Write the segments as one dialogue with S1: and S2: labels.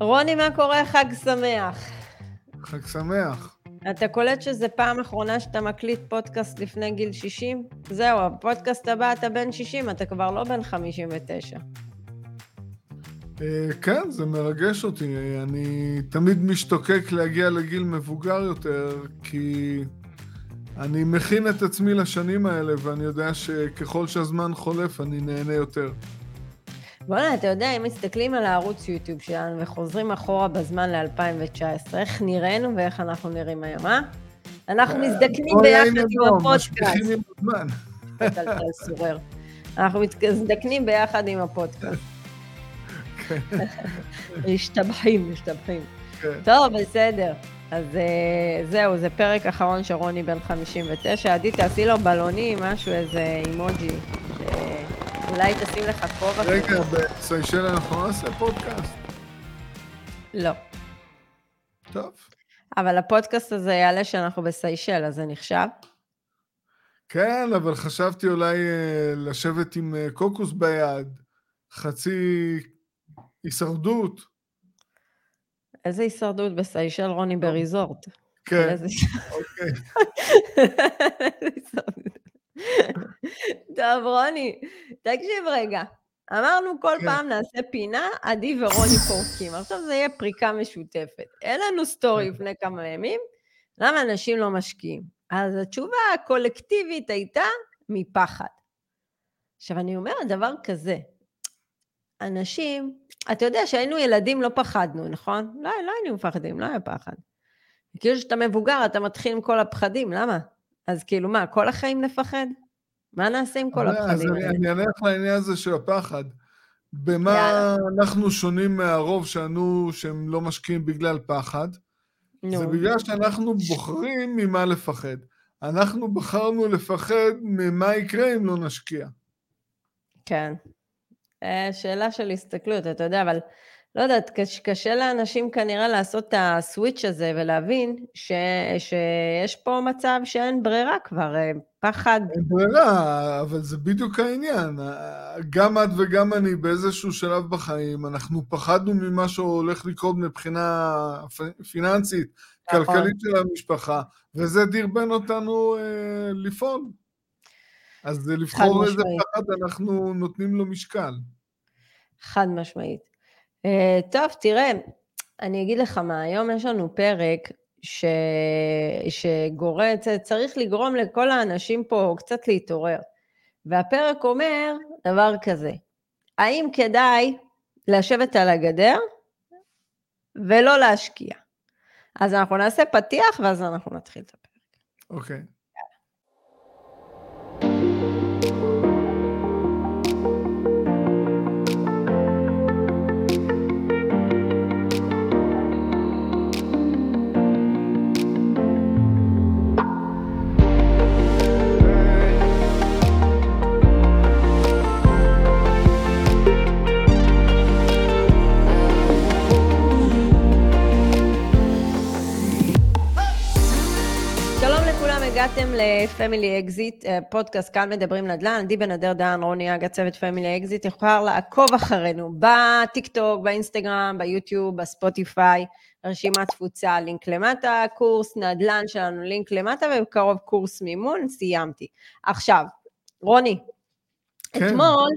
S1: רוני, מה קורה? חג שמח.
S2: חג שמח.
S1: אתה קולט שזה פעם אחרונה שאתה מקליט פודקאסט לפני גיל 60? זהו, הפודקאסט הבא אתה בן 60, אתה כבר לא בן 59.
S2: אה, כן, זה מרגש אותי. אני תמיד משתוקק להגיע לגיל מבוגר יותר, כי אני מכין את עצמי לשנים האלה, ואני יודע שככל שהזמן חולף, אני נהנה יותר.
S1: בוא'נה, אתה יודע, אם מסתכלים על הערוץ יוטיוב שלנו וחוזרים אחורה בזמן ל-2019, איך נראינו ואיך אנחנו נראים היום, אה? אנחנו
S2: אה,
S1: מזדקנים ביחד עם הפודקאסט. אנחנו מזדקנים ביחד עם הפודקאסט.
S2: כן.
S1: משתבחים, משתבחים.
S2: כן.
S1: טוב, בסדר. אז אה, זהו, זה פרק אחרון של רוני בן 59. עדי, תעשי לו בלונים, משהו, איזה אימוג'י. אולי תשים לך כובע.
S2: רגע, בסיישל אנחנו לא נעשה פודקאסט.
S1: לא.
S2: טוב.
S1: אבל הפודקאסט הזה יעלה שאנחנו בסיישל, אז זה נחשב?
S2: כן, אבל חשבתי אולי אה, לשבת עם אה, קוקוס ביד, חצי הישרדות.
S1: איזה הישרדות בסיישל רוני בריזורט?
S2: כן, אוקיי.
S1: טוב, רוני, תקשיב רגע. אמרנו כל כן. פעם נעשה פינה, עדי ורוני פורקים. עכשיו זה יהיה פריקה משותפת. אין לנו סטורי כן. לפני כמה ימים, למה אנשים לא משקיעים? אז התשובה הקולקטיבית הייתה מפחד. עכשיו, אני אומרת דבר כזה, אנשים, אתה יודע שהיינו ילדים לא פחדנו, נכון? לא, לא היינו מפחדים, לא היה פחד. כאילו שאתה מבוגר, אתה מתחיל עם כל הפחדים, למה? אז כאילו מה, כל החיים נפחד? מה נעשה עם כל הפחדים
S2: האלה? אני אענה לך לעניין הזה של הפחד. במה יאללה. אנחנו שונים מהרוב שענו שהם לא משקיעים בגלל פחד? נו. זה בגלל שאנחנו בוחרים ממה לפחד. אנחנו בחרנו לפחד ממה יקרה אם לא נשקיע.
S1: כן. אה, שאלה של הסתכלות, אתה יודע, אבל לא יודעת, קשה לאנשים כנראה לעשות את הסוויץ' הזה ולהבין ש, שיש פה מצב שאין ברירה כבר, אה, פחד.
S2: אין ברירה, אבל זה בדיוק העניין. גם את וגם אני באיזשהו שלב בחיים, אנחנו פחדנו ממה שהולך לקרות מבחינה פיננסית, נכון. כלכלית של המשפחה, וזה דרבן אותנו אה, לפעול. אז לבחור איזה פחד אנחנו נותנים לו משקל.
S1: חד משמעית. Uh, טוב, תראה, אני אגיד לך מה, היום יש לנו פרק ש... שגורץ, צריך לגרום לכל האנשים פה קצת להתעורר. והפרק אומר דבר כזה, האם כדאי לשבת על הגדר ולא להשקיע? אז אנחנו נעשה פתיח ואז אנחנו נתחיל את הפרק.
S2: אוקיי. Okay.
S1: ל Family Exit, פודקאסט כאן מדברים נדל"ן, עדי בן אדר דן, רוני אגה, צוות Family Exit, יכולה לעקוב אחרינו בטיק טוק, באינסטגרם, ביוטיוב, בספוטיפיי, רשימת תפוצה, לינק למטה, קורס נדל"ן שלנו, לינק למטה, ובקרוב קורס מימון, סיימתי. עכשיו, רוני, כן. אתמול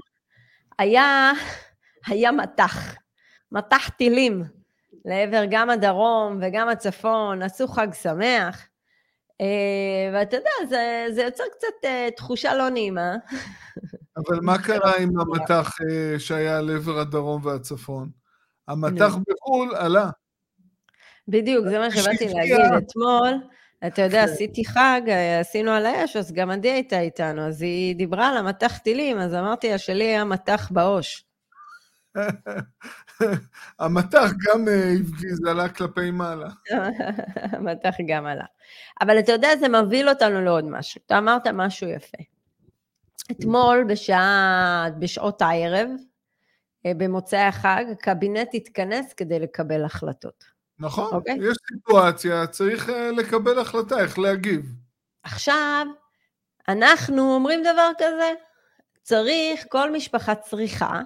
S1: היה, היה מטח, מטח טילים לעבר גם הדרום וגם הצפון, עשו חג שמח. אה, ואתה יודע, זה, זה יוצר קצת uh, תחושה לא נעימה.
S2: אבל מה קרה עם המטח uh, שהיה על עבר הדרום והצפון? המטח בחו"ל עלה.
S1: בדיוק, זה מה שבאתי להגיד. אתמול, אתה יודע, כן. עשיתי חג, עשינו על האש, אז גם עדי הייתה איתנו, אז היא דיברה על המטח טילים, אז אמרתי השלי היה מטח בעו"ש.
S2: המטח גם אה, עלה כלפי מעלה.
S1: המטח גם עלה. אבל אתה יודע, זה מוביל אותנו לעוד משהו. אתה אמרת משהו יפה. אתמול בשעה, בשעות הערב, אה, במוצאי החג, הקבינט התכנס כדי לקבל החלטות.
S2: נכון, okay? אוקיי? יש סיטואציה, צריך אה, לקבל החלטה, איך להגיב.
S1: עכשיו, אנחנו אומרים דבר כזה, צריך, כל משפחה צריכה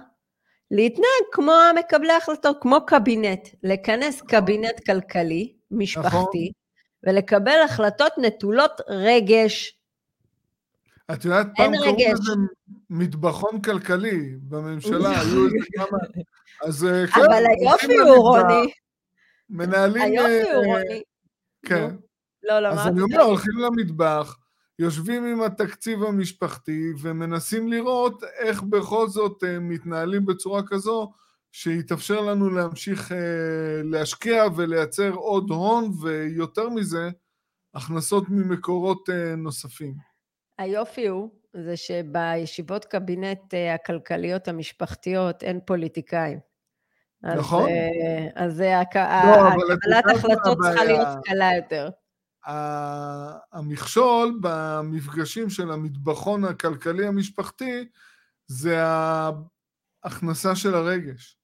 S1: להתנהג כמו המקבלי החלטות, כמו קבינט, לכנס קבינט כלכלי, משפחתי, ולקבל החלטות נטולות רגש.
S2: את יודעת, פעם קראו לזה מטבחון כלכלי בממשלה, היו איזה כמה... אז כן.
S1: אבל היופי הוא, רוני.
S2: מנהלים...
S1: היופי הוא, רוני.
S2: כן.
S1: לא, לא,
S2: אז אני אומר, הולכים למטבח, יושבים עם התקציב המשפחתי ומנסים לראות איך בכל זאת מתנהלים בצורה כזו שיתאפשר לנו להמשיך להשקיע ולייצר עוד הון, ויותר מזה, הכנסות ממקורות נוספים.
S1: היופי הוא, זה שבישיבות קבינט הכלכליות המשפחתיות אין פוליטיקאים.
S2: נכון.
S1: אז, אז קבלת החלטות צריכה להיות קלה יותר.
S2: המכשול במפגשים של המטבחון הכלכלי המשפחתי זה ההכנסה של הרגש.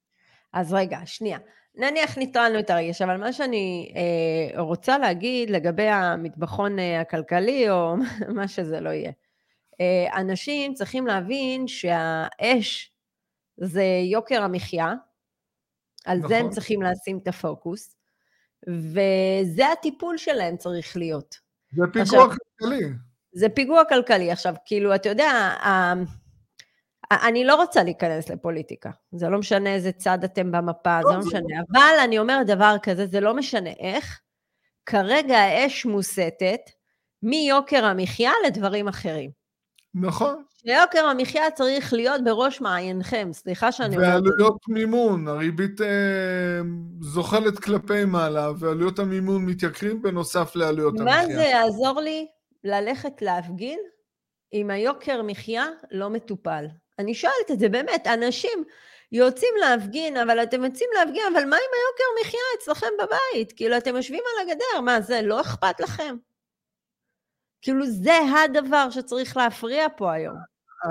S1: אז רגע, שנייה. נניח ניטרלנו את הרגש, אבל מה שאני אה, רוצה להגיד לגבי המטבחון אה, הכלכלי, או מה שזה לא יהיה, אה, אנשים צריכים להבין שהאש זה יוקר המחיה, על נכון. זה הם נכון. צריכים לשים את הפוקוס, וזה הטיפול שלהם צריך להיות.
S2: זה פיגוע עכשיו, כלכלי.
S1: זה פיגוע כלכלי. עכשיו, כאילו, אתה יודע, אני לא רוצה להיכנס לפוליטיקה. זה לא משנה איזה צד אתם במפה, לא, זה לא משנה. לא. אבל אני אומרת דבר כזה, זה לא משנה איך. כרגע האש מוסטת מיוקר המחיה לדברים אחרים.
S2: נכון.
S1: שיוקר המחיה צריך להיות בראש מעיינכם, סליחה שאני אומרת.
S2: ועלויות מימון, הריבית אה, זוחלת כלפי מעלה, ועלויות המימון מתייקרים בנוסף לעלויות
S1: מה
S2: המחיה.
S1: מה זה יעזור לי ללכת להפגין אם היוקר מחיה לא מטופל? אני שואלת את זה באמת, אנשים יוצאים להפגין, אבל אתם יוצאים להפגין, אבל מה עם היוקר מחיה אצלכם בבית? כאילו, אתם יושבים על הגדר, מה זה, לא אכפת לכם? כאילו, זה הדבר שצריך להפריע פה היום.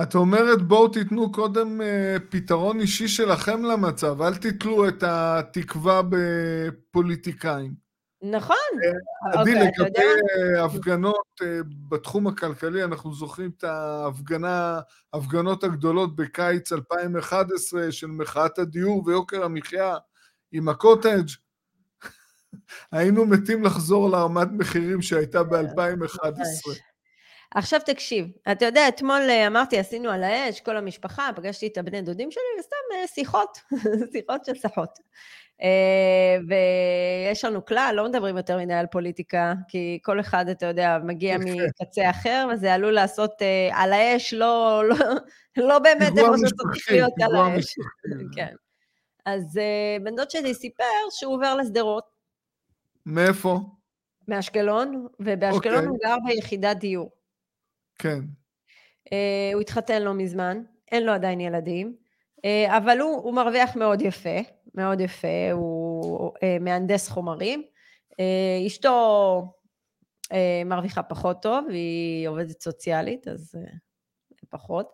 S2: את אומרת בואו תיתנו קודם uh, פתרון אישי שלכם למצב, אל תתלו את התקווה בפוליטיקאים.
S1: נכון.
S2: אה, עדי, אוקיי, לגבי. הפגנות בתחום הכלכלי, אנחנו זוכרים את ההפגנה, ההפגנות הגדולות בקיץ 2011 של מחאת הדיור ויוקר המחיה עם הקוטג'. היינו מתים לחזור לרמת מחירים שהייתה ב-2011.
S1: עכשיו תקשיב, אתה יודע, אתמול אה, אמרתי, עשינו על האש, כל המשפחה, פגשתי את הבני דודים שלי, וסתם אה, שיחות, שיחות של שחות. אה, ויש לנו כלל, לא מדברים יותר מדי על פוליטיקה, כי כל אחד, אתה יודע, מגיע מקצה אחר, וזה עלול לעשות על האש, לא, לא, לא באמת איפה שצריך להיות על האש. כן. אז בן דוד שלי סיפר שהוא עובר לשדרות.
S2: מאיפה?
S1: מאשקלון, ובאשקלון okay. הוא גר ביחידת דיור.
S2: כן.
S1: Uh, הוא התחתן לא מזמן, אין לו עדיין ילדים, uh, אבל הוא, הוא מרוויח מאוד יפה, מאוד יפה, הוא uh, מהנדס חומרים. Uh, אשתו uh, מרוויחה פחות טוב, היא עובדת סוציאלית, אז uh, פחות.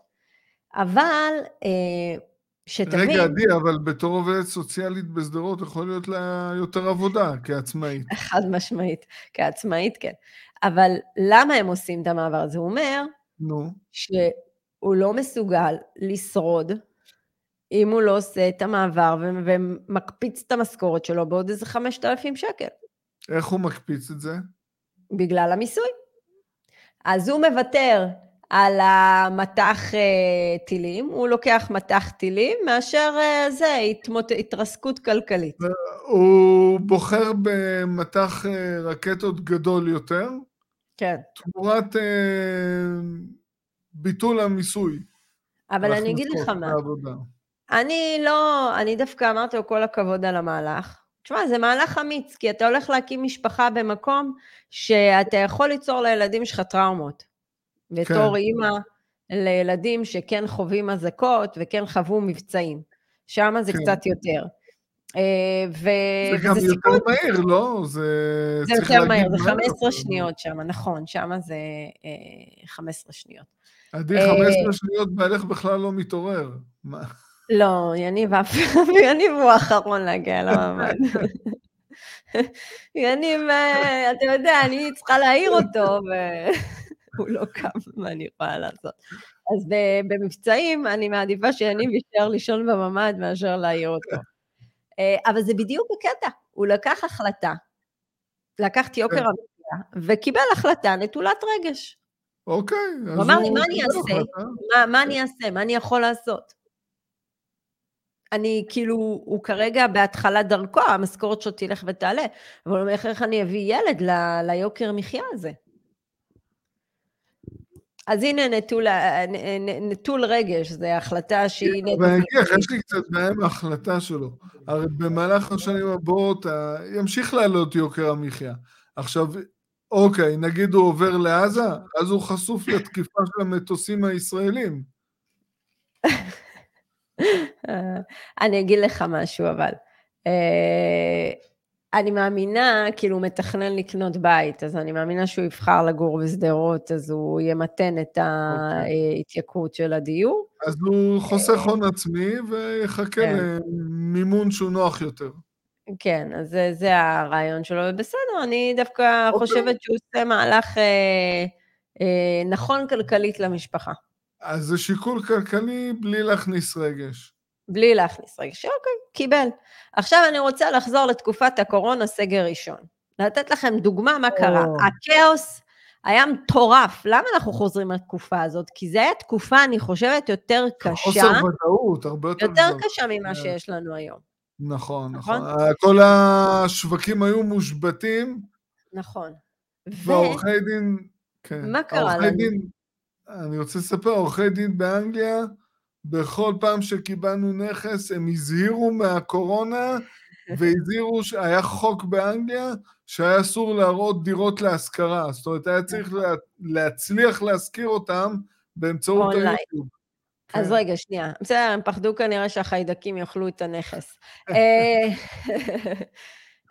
S1: אבל uh, שתבין...
S2: רגע, עדי, אבל בתור עובדת סוציאלית בשדרות יכול להיות לה יותר עבודה כעצמאית.
S1: חד משמעית, כעצמאית כן. אבל למה הם עושים את המעבר הזה? הוא אומר
S2: נו.
S1: שהוא לא מסוגל לשרוד אם הוא לא עושה את המעבר ומקפיץ את המשכורת שלו בעוד איזה 5,000 שקל.
S2: איך הוא מקפיץ את זה?
S1: בגלל המיסוי. אז הוא מוותר על המטח אה, טילים, הוא לוקח מטח טילים מאשר אה, זה, התמות... התרסקות כלכלית.
S2: הוא בוחר במטח אה, רקטות גדול יותר,
S1: כן.
S2: תמורת ביטול המיסוי.
S1: אבל אני אגיד לך מה, אני לא, אני דווקא אמרתי לו כל הכבוד על המהלך. תשמע, זה מהלך אמיץ, כי אתה הולך להקים משפחה במקום שאתה יכול ליצור לילדים שלך טראומות. בתור כן. אימא לילדים שכן חווים אזעקות וכן חוו מבצעים. שם זה כן. קצת יותר.
S2: אה, ו... זה גם יותר סיכון... מהיר, לא? זה,
S1: זה יותר מהיר, זה 15 שניות שם, נכון, שם זה 15 אה, שניות.
S2: עדי, 15 אה, שניות בערך בכלל לא מתעורר.
S1: לא, יניב אף יניב הוא האחרון להגיע למעמד. יניב, אתה יודע, אני צריכה להעיר אותו, ו... הוא לא קם, מה אני יכולה לעשות? אז במבצעים אני מעדיפה שיניב יישאר לישון בממ"ד מאשר להעיר אותו. אה, אבל זה בדיוק הקטע, הוא לקח החלטה, לקח את יוקר כן. המחיה, וקיבל החלטה נטולת רגש.
S2: אוקיי.
S1: הוא אמר לי, מה אני אעשה? מה אני אעשה? מה אני יכול לעשות? אני כאילו, הוא כרגע בהתחלת דרכו, המשכורת שלו תלך ותעלה, אבל הוא אומר, איך אני אביא ילד ליוקר מחיה הזה? אז הנה נטול, נטול רגש, זו החלטה שהיא...
S2: אבל אני אגיד לך, יש לי קצת בעיה עם ההחלטה שלו. הרי במהלך השנים הבאות ימשיך לעלות יוקר המחיה. עכשיו, אוקיי, נגיד הוא עובר לעזה, אז הוא חשוף לתקיפה של המטוסים הישראלים.
S1: אני אגיד לך משהו, אבל. אני מאמינה, כאילו הוא מתכנן לקנות בית, אז אני מאמינה שהוא יבחר לגור בשדרות, אז הוא ימתן את אוקיי. ההתייקרות של הדיור.
S2: אז הוא חוסך הון עצמי ויחכה כן. למימון שהוא נוח יותר.
S1: כן, אז זה, זה הרעיון שלו, ובסדר, אני דווקא אוקיי. חושבת שהוא עושה מהלך אה, אה, נכון כלכלית למשפחה.
S2: אז זה שיקול כלכלי בלי להכניס רגש.
S1: בלי להכניס רגש, אוקיי, קיבל. עכשיו אני רוצה לחזור לתקופת הקורונה, סגר ראשון. לתת לכם דוגמה מה קרה. הכאוס היה מטורף. למה אנחנו חוזרים לתקופה הזאת? כי זו הייתה תקופה, אני חושבת, יותר קשה.
S2: חוסר ודאות, הרבה יותר...
S1: יותר קשה ממה כן. שיש לנו היום.
S2: נכון, נכון. נכון. כל השווקים היו מושבתים.
S1: נכון.
S2: ועורכי דין...
S1: כן. מה קרה לנו? דין,
S2: אני רוצה לספר, עורכי דין באנגליה, בכל פעם שקיבלנו נכס, הם הזהירו מהקורונה, והזהירו, היה חוק באנגליה, שהיה אסור להראות דירות להשכרה. זאת אומרת, היה צריך לה, להצליח להשכיר אותם באמצעות היוטיוב.
S1: אז כן. רגע, שנייה. בסדר, הם פחדו כנראה שהחיידקים יאכלו את הנכס. אה,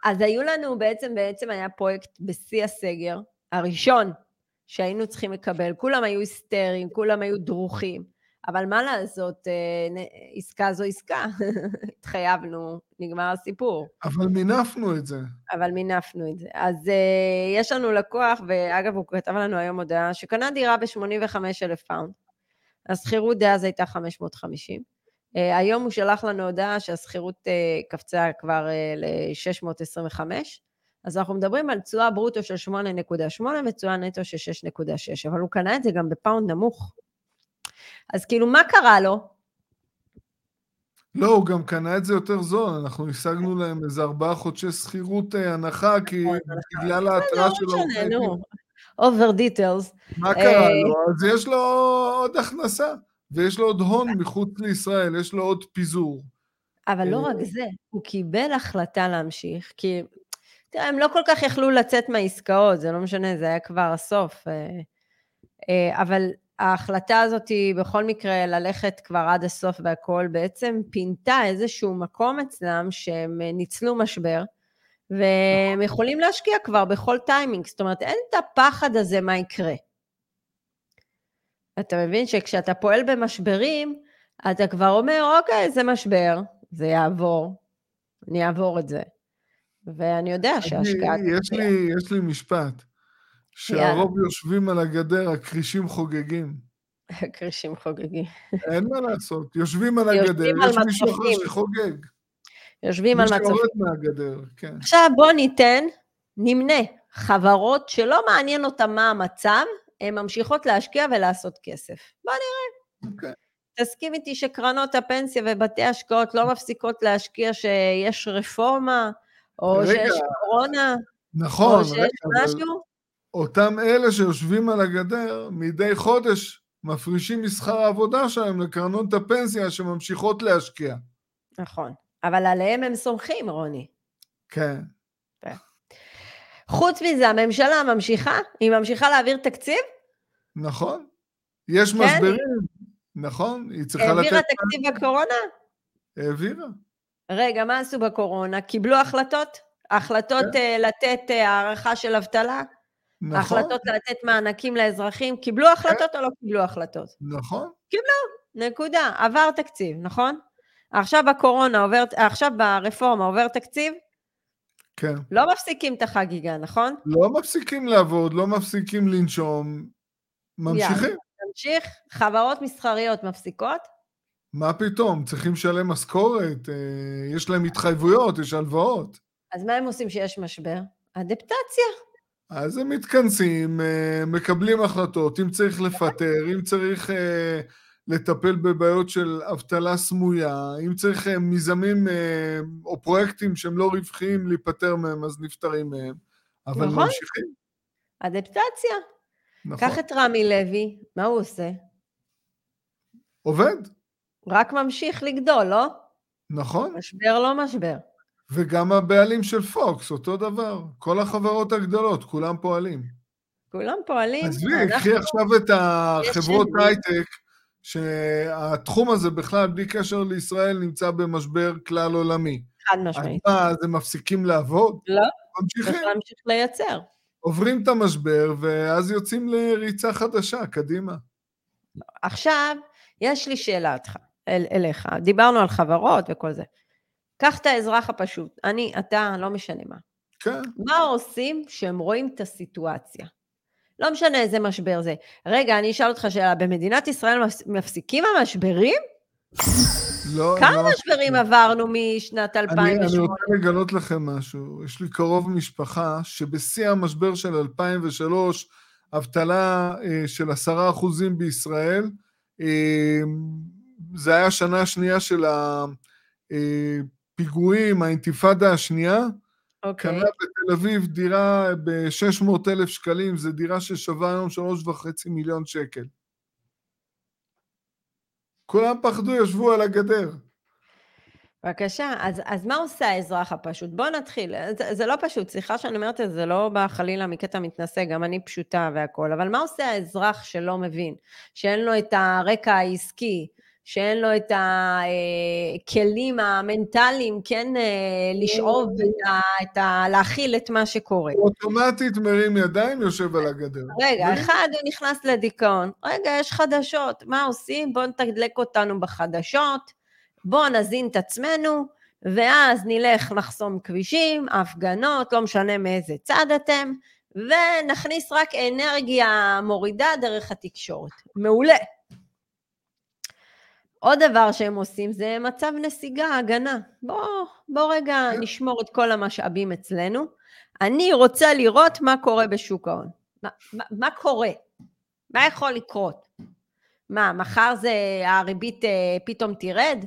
S1: אז היו לנו בעצם, בעצם היה פרויקט בשיא הסגר, הראשון שהיינו צריכים לקבל. כולם היו היסטריים, כולם היו דרוכים. אבל מה לעשות, אה, עסקה זו עסקה. התחייבנו, נגמר הסיפור.
S2: אבל מינפנו את זה.
S1: אבל מינפנו את זה. אז אה, יש לנו לקוח, ואגב, הוא כתב לנו היום הודעה, שקנה דירה ב-85,000 pound. השכירות דאז הייתה 550. Uh, היום הוא שלח לנו הודעה שהשכירות קפצה כבר uh, ל-625. אז אנחנו מדברים על תשואה ברוטו של 8.8 ותשואה נטו של 6.6, אבל הוא קנה את זה גם בפאונד נמוך. אז כאילו, מה קרה לו?
S2: לא, הוא גם קנה את זה יותר זול, אנחנו השגנו להם איזה ארבעה חודשי שכירות אה, הנחה, כי נכון, בגלל ההתראה של
S1: העובדים. over details.
S2: מה קרה אה, לו? אז יש לו עוד הכנסה, ויש לו עוד הון מחוץ לישראל, יש לו עוד פיזור.
S1: אבל לא אה, רק זה, הוא קיבל החלטה להמשיך, כי תראה, הם לא כל כך יכלו לצאת מהעסקאות, זה לא משנה, זה היה כבר הסוף. אבל ההחלטה הזאת היא בכל מקרה ללכת כבר עד הסוף והכל, בעצם פינתה איזשהו מקום אצלם שהם ניצלו משבר, והם יכולים להשקיע כבר בכל טיימינג, זאת אומרת אין את הפחד הזה מה יקרה. אתה מבין שכשאתה פועל במשברים, אתה כבר אומר, אוקיי, זה משבר, זה יעבור, אני אעבור את זה. ואני יודע שהשקעה...
S2: יש, יש לי משפט. שהרוב יושבים על הגדר, הכרישים חוגגים.
S1: הכרישים חוגגים.
S2: אין מה לעשות, יושבים על הגדר, יש מישהו אחר שחוגג.
S1: יושבים על מצופים.
S2: מי שיורד מהגדר, כן.
S1: עכשיו בוא ניתן, נמנה, חברות שלא מעניין אותן מה המצב, הן ממשיכות להשקיע ולעשות כסף. בוא נראה. אוקיי. תסכים איתי שקרנות הפנסיה ובתי השקעות לא מפסיקות להשקיע שיש רפורמה, או רגע, שיש קורונה,
S2: נכון,
S1: או שיש רגע, משהו?
S2: אותם אלה שיושבים על הגדר, מדי חודש מפרישים משכר העבודה שלהם לקרנות הפנסיה שממשיכות להשקיע.
S1: נכון, אבל עליהם הם סומכים, רוני.
S2: כן.
S1: כן. חוץ מזה, הממשלה ממשיכה? היא ממשיכה להעביר תקציב?
S2: נכון. יש כן? משברים, נכון, היא צריכה
S1: לתת... העבירה תקציב בקורונה?
S2: העבירה.
S1: רגע, מה עשו בקורונה? קיבלו החלטות? החלטות כן. uh, לתת uh, הערכה של אבטלה? נכון. ההחלטות לתת מענקים לאזרחים, קיבלו החלטות או לא קיבלו החלטות?
S2: נכון.
S1: קיבלו, נקודה. עבר תקציב, נכון? עכשיו בקורונה עובר, עכשיו ברפורמה עובר תקציב?
S2: כן.
S1: לא מפסיקים את החגיגה, נכון?
S2: לא מפסיקים לעבוד, לא מפסיקים לנשום, ממשיכים.
S1: תמשיך. חברות מסחריות מפסיקות?
S2: מה פתאום? צריכים לשלם משכורת, אה, יש להם התחייבויות, יש הלוואות.
S1: אז מה הם עושים שיש משבר? אדפטציה.
S2: אז הם מתכנסים, אה, מקבלים החלטות, אם צריך לפטר, אם צריך אה, לטפל בבעיות של אבטלה סמויה, אם צריך מיזמים או פרויקטים שהם לא רווחיים להיפטר מהם, אז נפטרים מהם. אבל נכון. ממשיכים.
S1: אדפטציה. נכון. קח את רמי לוי, מה הוא עושה?
S2: עובד.
S1: רק ממשיך לגדול, לא?
S2: נכון.
S1: משבר לא משבר.
S2: וגם הבעלים של פוקס, אותו דבר. כל החברות הגדולות, כולם פועלים.
S1: כולם פועלים.
S2: עזבי, אנחנו... קחי עכשיו את החברות הייטק, שהתחום הזה בכלל, בלי קשר לישראל, נמצא במשבר כלל עולמי.
S1: חד משמעית.
S2: אז מה, אז הם מפסיקים לעבוד?
S1: לא, ממשיכים. צריך להמשיך לייצר.
S2: עוברים את המשבר, ואז יוצאים לריצה חדשה, קדימה.
S1: עכשיו, יש לי שאלה אותך. אל, אליך. דיברנו על חברות וכל זה. קח את האזרח הפשוט, אני, אתה, לא משנה מה.
S2: כן.
S1: מה עושים שהם רואים את הסיטואציה? לא משנה איזה משבר זה. רגע, אני אשאל אותך שאלה, במדינת ישראל מפסיקים המשברים?
S2: לא,
S1: כמה לא משברים לא. עברנו משנת 2008?
S2: אני, אני רוצה לגלות לכם משהו. יש לי קרוב משפחה שבשיא המשבר של 2003, אבטלה אה, של עשרה אחוזים בישראל, אה, זה היה השנה השנייה של הפיגועים, האינתיפאדה השנייה. אוקיי. קנה בתל אביב דירה ב-600 אלף שקלים, זו דירה ששווה היום שלוש וחצי מיליון שקל. כולם פחדו, ישבו על הגדר.
S1: בבקשה, אז, אז מה עושה האזרח הפשוט? בוא נתחיל. זה, זה לא פשוט, סליחה שאני אומרת את זה, זה לא בא חלילה מקטע מתנשא, גם אני פשוטה והכול, אבל מה עושה האזרח שלא מבין? שאין לו את הרקע העסקי, שאין לו את הכלים המנטליים, כן, אה, לשאוב את ה, את ה... להכיל את מה שקורה.
S2: אוטומטית מרים ידיים, יושב על הגדר.
S1: רגע, אחד הוא נכנס לדיכאון. רגע, יש חדשות, מה עושים? בואו נתדלק אותנו בחדשות, בואו נזין את עצמנו, ואז נלך לחסום כבישים, הפגנות, לא משנה מאיזה צד אתם, ונכניס רק אנרגיה מורידה דרך התקשורת. מעולה. עוד דבר שהם עושים זה מצב נסיגה, הגנה. בוא, בוא רגע. נשמור את כל המשאבים אצלנו. אני רוצה לראות מה קורה בשוק ההון. מה, מה, מה קורה? מה יכול לקרות? מה, מחר זה הריבית אה, פתאום תרד?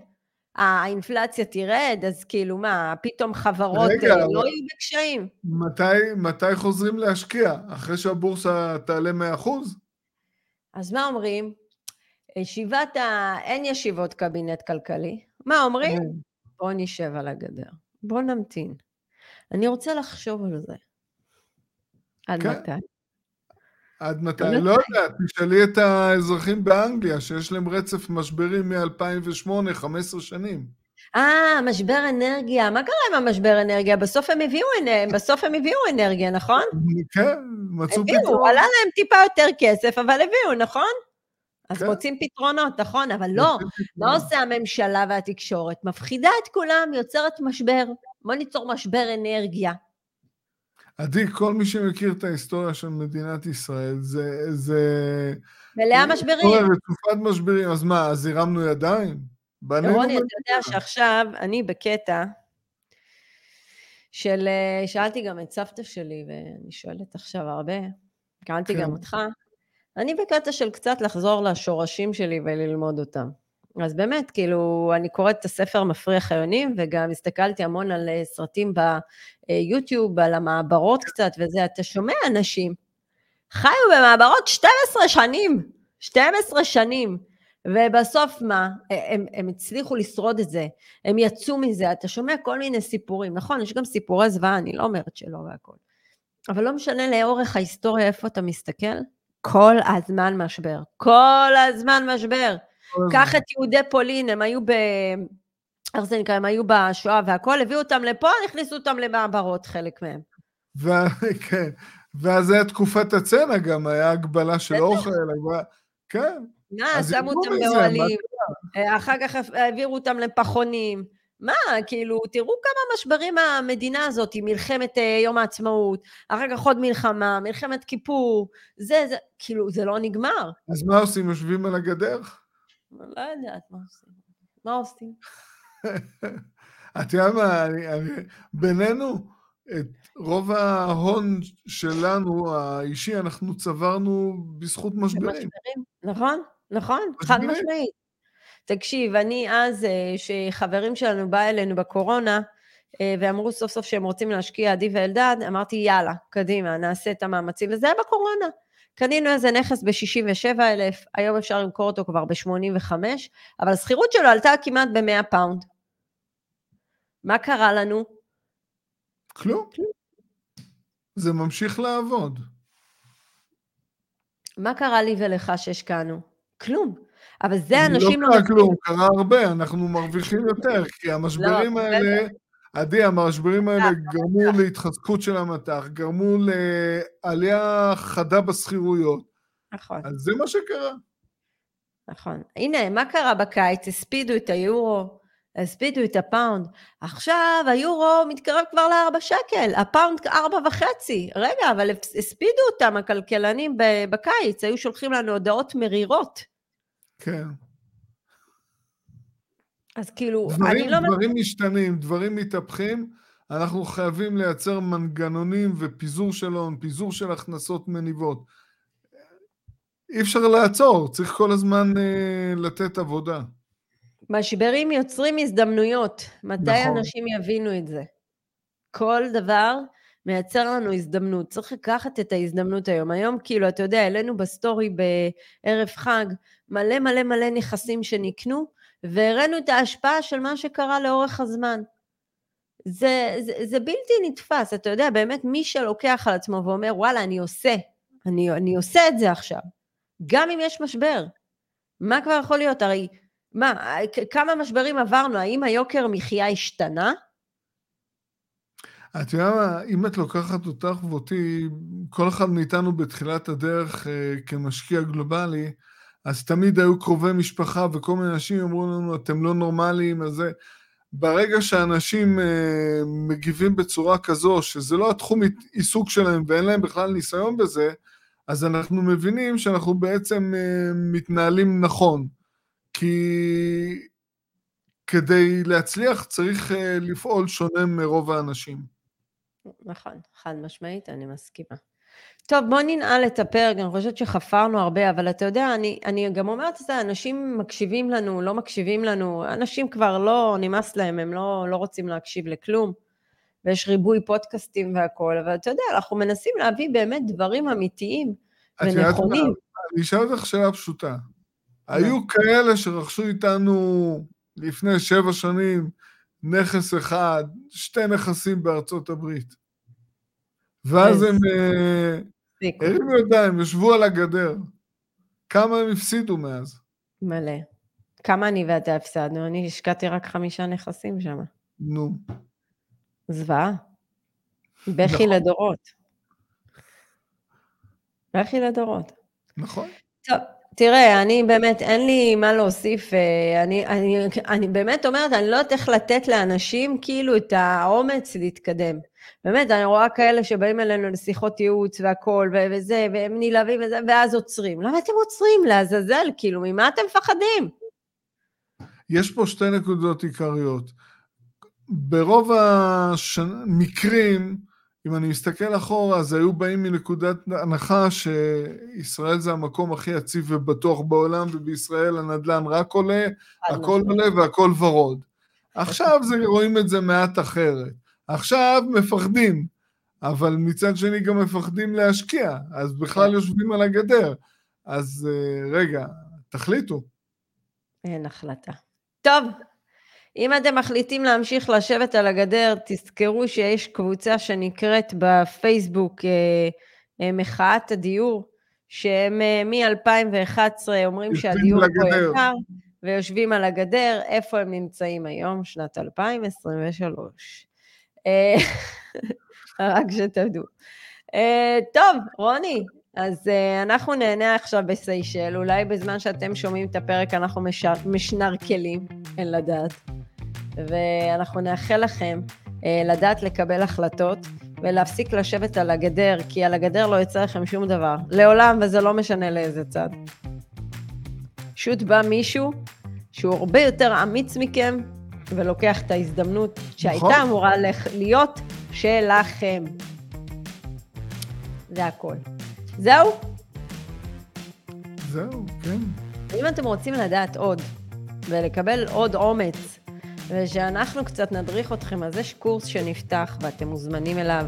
S1: האינפלציה תרד, אז כאילו מה, פתאום חברות רגע, אה, לא יהיו בקשיים?
S2: מתי, מתי חוזרים להשקיע? אחרי שהבורסה תעלה 100%?
S1: אז מה אומרים? ישיבת ה... אין ישיבות קבינט כלכלי. מה אומרים? בוא נשב על הגדר. בוא נמתין. אני רוצה לחשוב על זה. עד כן. מתי?
S2: עד מתי? לא יודע, תשאלי את האזרחים באנגליה, שיש להם רצף משברים מ-2008, 15 שנים.
S1: אה, משבר אנרגיה. מה קרה עם המשבר אנרגיה? בסוף הם הביאו, בסוף הם הביאו אנרגיה, נכון?
S2: כן, מצאו פתרון.
S1: הביאו, עלה להם טיפה יותר כסף, אבל הביאו, נכון? אז כן. מוצאים פתרונות, נכון, אבל לא. מה עושה הממשלה והתקשורת? מפחידה את כולם, יוצרת משבר. בוא ניצור משבר אנרגיה.
S2: עדי, כל מי שמכיר את ההיסטוריה של מדינת ישראל, זה... זה...
S1: מלאה משברים.
S2: רצופת משברים, אז מה, אז הרמנו ידיים?
S1: רוני, אתה יודע שעכשיו אני בקטע של... אה, שאלתי גם את סבתא שלי, ואני שואלת עכשיו הרבה, קראתי כן. גם אותך, אני בקטע של קצת לחזור לשורשים שלי וללמוד אותם. אז באמת, כאילו, אני קוראת את הספר מפריח היונים, וגם הסתכלתי המון על אה, סרטים ביוטיוב, על המעברות קצת וזה, אתה שומע אנשים, חיו במעברות 12 שנים, 12 שנים, ובסוף מה? הם, הם הצליחו לשרוד את זה, הם יצאו מזה, אתה שומע כל מיני סיפורים, נכון, יש גם סיפורי זוועה, אני לא אומרת שלא והכול, אבל לא משנה לאורך ההיסטוריה איפה אתה מסתכל, כל הזמן משבר, כל הזמן משבר. קח את יהודי פולין, הם היו ב... איך זה נקרא? הם היו בשואה והכול, הביאו אותם לפה, הכניסו אותם למעברות, חלק מהם.
S2: כן, ואז היה תקופת הצנע גם, היה הגבלה של אוכל, כן.
S1: אה, שמו אותם באוהלים, אה, אחר כך העבירו אותם לפחונים, מה, כאילו, תראו כמה משברים המדינה הזאת, היא מלחמת uh, יום העצמאות, אחר כך עוד מלחמה, מלחמת כיפור, זה, זה, כאילו, זה לא נגמר.
S2: אז מה עושים? יושבים על הגדר?
S1: לא יודעת מה עושים. מה עושים?
S2: את יודעת מה, בינינו, את רוב ההון שלנו, האישי, אנחנו צברנו בזכות משברים.
S1: משברים, נכון, נכון, חד משמעית. תקשיב, אני אז, אה, שחברים שלנו בא אלינו בקורונה, אה, ואמרו סוף סוף שהם רוצים להשקיע, עדי ואלדד, אמרתי, יאללה, קדימה, נעשה את המאמצים, וזה היה בקורונה. קנינו איזה נכס ב-67,000, היום אפשר למכור אותו כבר ב-85, אבל השכירות שלו עלתה כמעט ב-100 pound. מה קרה לנו?
S2: כלום. זה ממשיך לעבוד.
S1: מה קרה לי ולך שהשקענו? כלום. אבל זה אנשים
S2: לא... לא קרה כלום, קרה הרבה, אנחנו מרוויחים יותר, כי המשברים לא, האלה, עדי, המשברים האלה אה, גרמו אה. להתחזקות של המטח, גרמו לעלייה חדה בשכירויות.
S1: נכון.
S2: אז זה מה שקרה.
S1: נכון. הנה, מה קרה בקיץ? הספידו את היורו, הספידו את הפאונד. עכשיו היורו מתקרב כבר לארבע שקל, הפאונד ארבע וחצי. רגע, אבל הספידו אותם הכלכלנים בקיץ, היו שולחים לנו הודעות מרירות.
S2: כן.
S1: אז כאילו,
S2: דברים, אני לא... דברים משתנים, דברים מתהפכים, אנחנו חייבים לייצר מנגנונים ופיזור של הון, פיזור של הכנסות מניבות. אי אפשר לעצור, צריך כל הזמן אה, לתת עבודה.
S1: משברים יוצרים הזדמנויות. מתי נכון. אנשים יבינו את זה? כל דבר מייצר לנו הזדמנות. צריך לקחת את ההזדמנות היום. היום, כאילו, אתה יודע, העלינו בסטורי בערב חג מלא מלא מלא נכסים שנקנו, והראינו את ההשפעה של מה שקרה לאורך הזמן. זה, זה, זה בלתי נתפס, אתה יודע, באמת מי שלוקח על עצמו ואומר, וואלה, אני עושה, אני, אני עושה את זה עכשיו, גם אם יש משבר. מה כבר יכול להיות? הרי, מה, כמה משברים עברנו? האם היוקר מחיה השתנה?
S2: את יודעת מה, אם את לוקחת אותך ואותי, כל אחד מאיתנו בתחילת הדרך אה, כמשקיע גלובלי, אז תמיד היו קרובי משפחה וכל מיני אנשים אמרו לנו, אתם לא נורמליים, אז זה... ברגע שאנשים אה, מגיבים בצורה כזו, שזה לא התחום עיסוק שלהם ואין להם בכלל ניסיון בזה, אז אנחנו מבינים שאנחנו בעצם אה, מתנהלים נכון. כי כדי להצליח צריך אה, לפעול שונה מרוב האנשים.
S1: נכון, חד משמעית, אני מסכימה. טוב, בוא ננעל את הפרק, אני חושבת שחפרנו הרבה, אבל אתה יודע, אני, אני גם אומרת את זה, אנשים מקשיבים לנו, לא מקשיבים לנו, אנשים כבר לא, נמאס להם, הם לא, לא רוצים להקשיב לכלום, ויש ריבוי פודקאסטים והכול, אבל אתה יודע, אנחנו מנסים להביא באמת דברים אמיתיים ונכונים.
S2: אני אשאל אותך שאלה פשוטה. היו כאלה שרכשו איתנו לפני שבע שנים נכס אחד, שתי נכסים בארצות הברית. ואז הם אה, הרימו ידיים, ישבו על הגדר. כמה הם הפסידו מאז?
S1: מלא. כמה אני ואתה הפסדנו? אני השקעתי רק חמישה נכסים שם.
S2: נו.
S1: זוועה. בכי נכון. לדורות. בכי לדורות.
S2: נכון.
S1: טוב, תראה, אני באמת, אין לי מה להוסיף. אה, אני, אני, אני באמת אומרת, אני לא יודעת איך לתת לאנשים כאילו את האומץ להתקדם. באמת, אני רואה כאלה שבאים אלינו לשיחות ייעוץ והכול, וזה, והם נלהבים וזה, ואז עוצרים. למה אתם עוצרים? לעזאזל, כאילו, ממה אתם מפחדים?
S2: יש פה שתי נקודות עיקריות. ברוב המקרים, אם אני מסתכל אחורה, אז היו באים מנקודת הנחה שישראל זה המקום הכי יציב ובטוח בעולם, ובישראל הנדל"ן רק עולה, הכל עולה והכל ורוד. עכשיו זה, רואים את זה מעט אחרת. עכשיו מפחדים, אבל מצד שני גם מפחדים להשקיע, אז בכלל כן. יושבים על הגדר. אז אה, רגע, תחליטו.
S1: אין החלטה. טוב, אם אתם מחליטים להמשיך לשבת על הגדר, תזכרו שיש קבוצה שנקראת בפייסבוק אה, אה, מחאת הדיור, שהם מ-2011 אומרים שהדיור פה יקר, ויושבים על הגדר, איפה הם נמצאים היום? שנת 2023. אה, רק שתדעו. אה, טוב, רוני, אז uh, אנחנו נהנה עכשיו בסיישל, אולי בזמן שאתם שומעים את הפרק אנחנו מש... משנרקלים, אין לדעת. ואנחנו נאחל לכם אה, לדעת לקבל החלטות ולהפסיק לשבת על הגדר, כי על הגדר לא יצא לכם שום דבר. לעולם, וזה לא משנה לאיזה צד. פשוט בא מישהו שהוא הרבה יותר אמיץ מכם, ולוקח את ההזדמנות שהייתה נכון. אמורה להיות שלכם. זה הכל. זהו?
S2: זהו, כן.
S1: אם אתם רוצים לדעת עוד, ולקבל עוד אומץ, ושאנחנו קצת נדריך אתכם, אז יש קורס שנפתח ואתם מוזמנים אליו,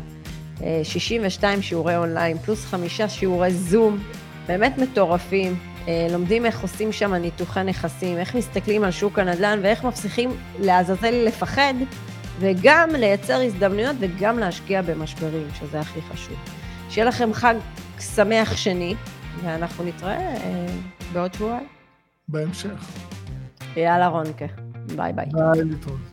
S1: 62 אה, שיעורי אונליין, פלוס חמישה שיעורי זום, באמת מטורפים. אה, לומדים איך עושים שם ניתוחי נכסים, איך מסתכלים על שוק הנדל"ן ואיך מפסיכים לעזאזל לפחד, וגם לייצר הזדמנויות וגם להשקיע במשברים, שזה הכי חשוב. שיהיה לכם חג שמח שני, ואנחנו נתראה אה, בעוד שבועיים.
S2: בהמשך.
S1: יאללה רונקה, ביי ביי.
S2: ביי, להתראות.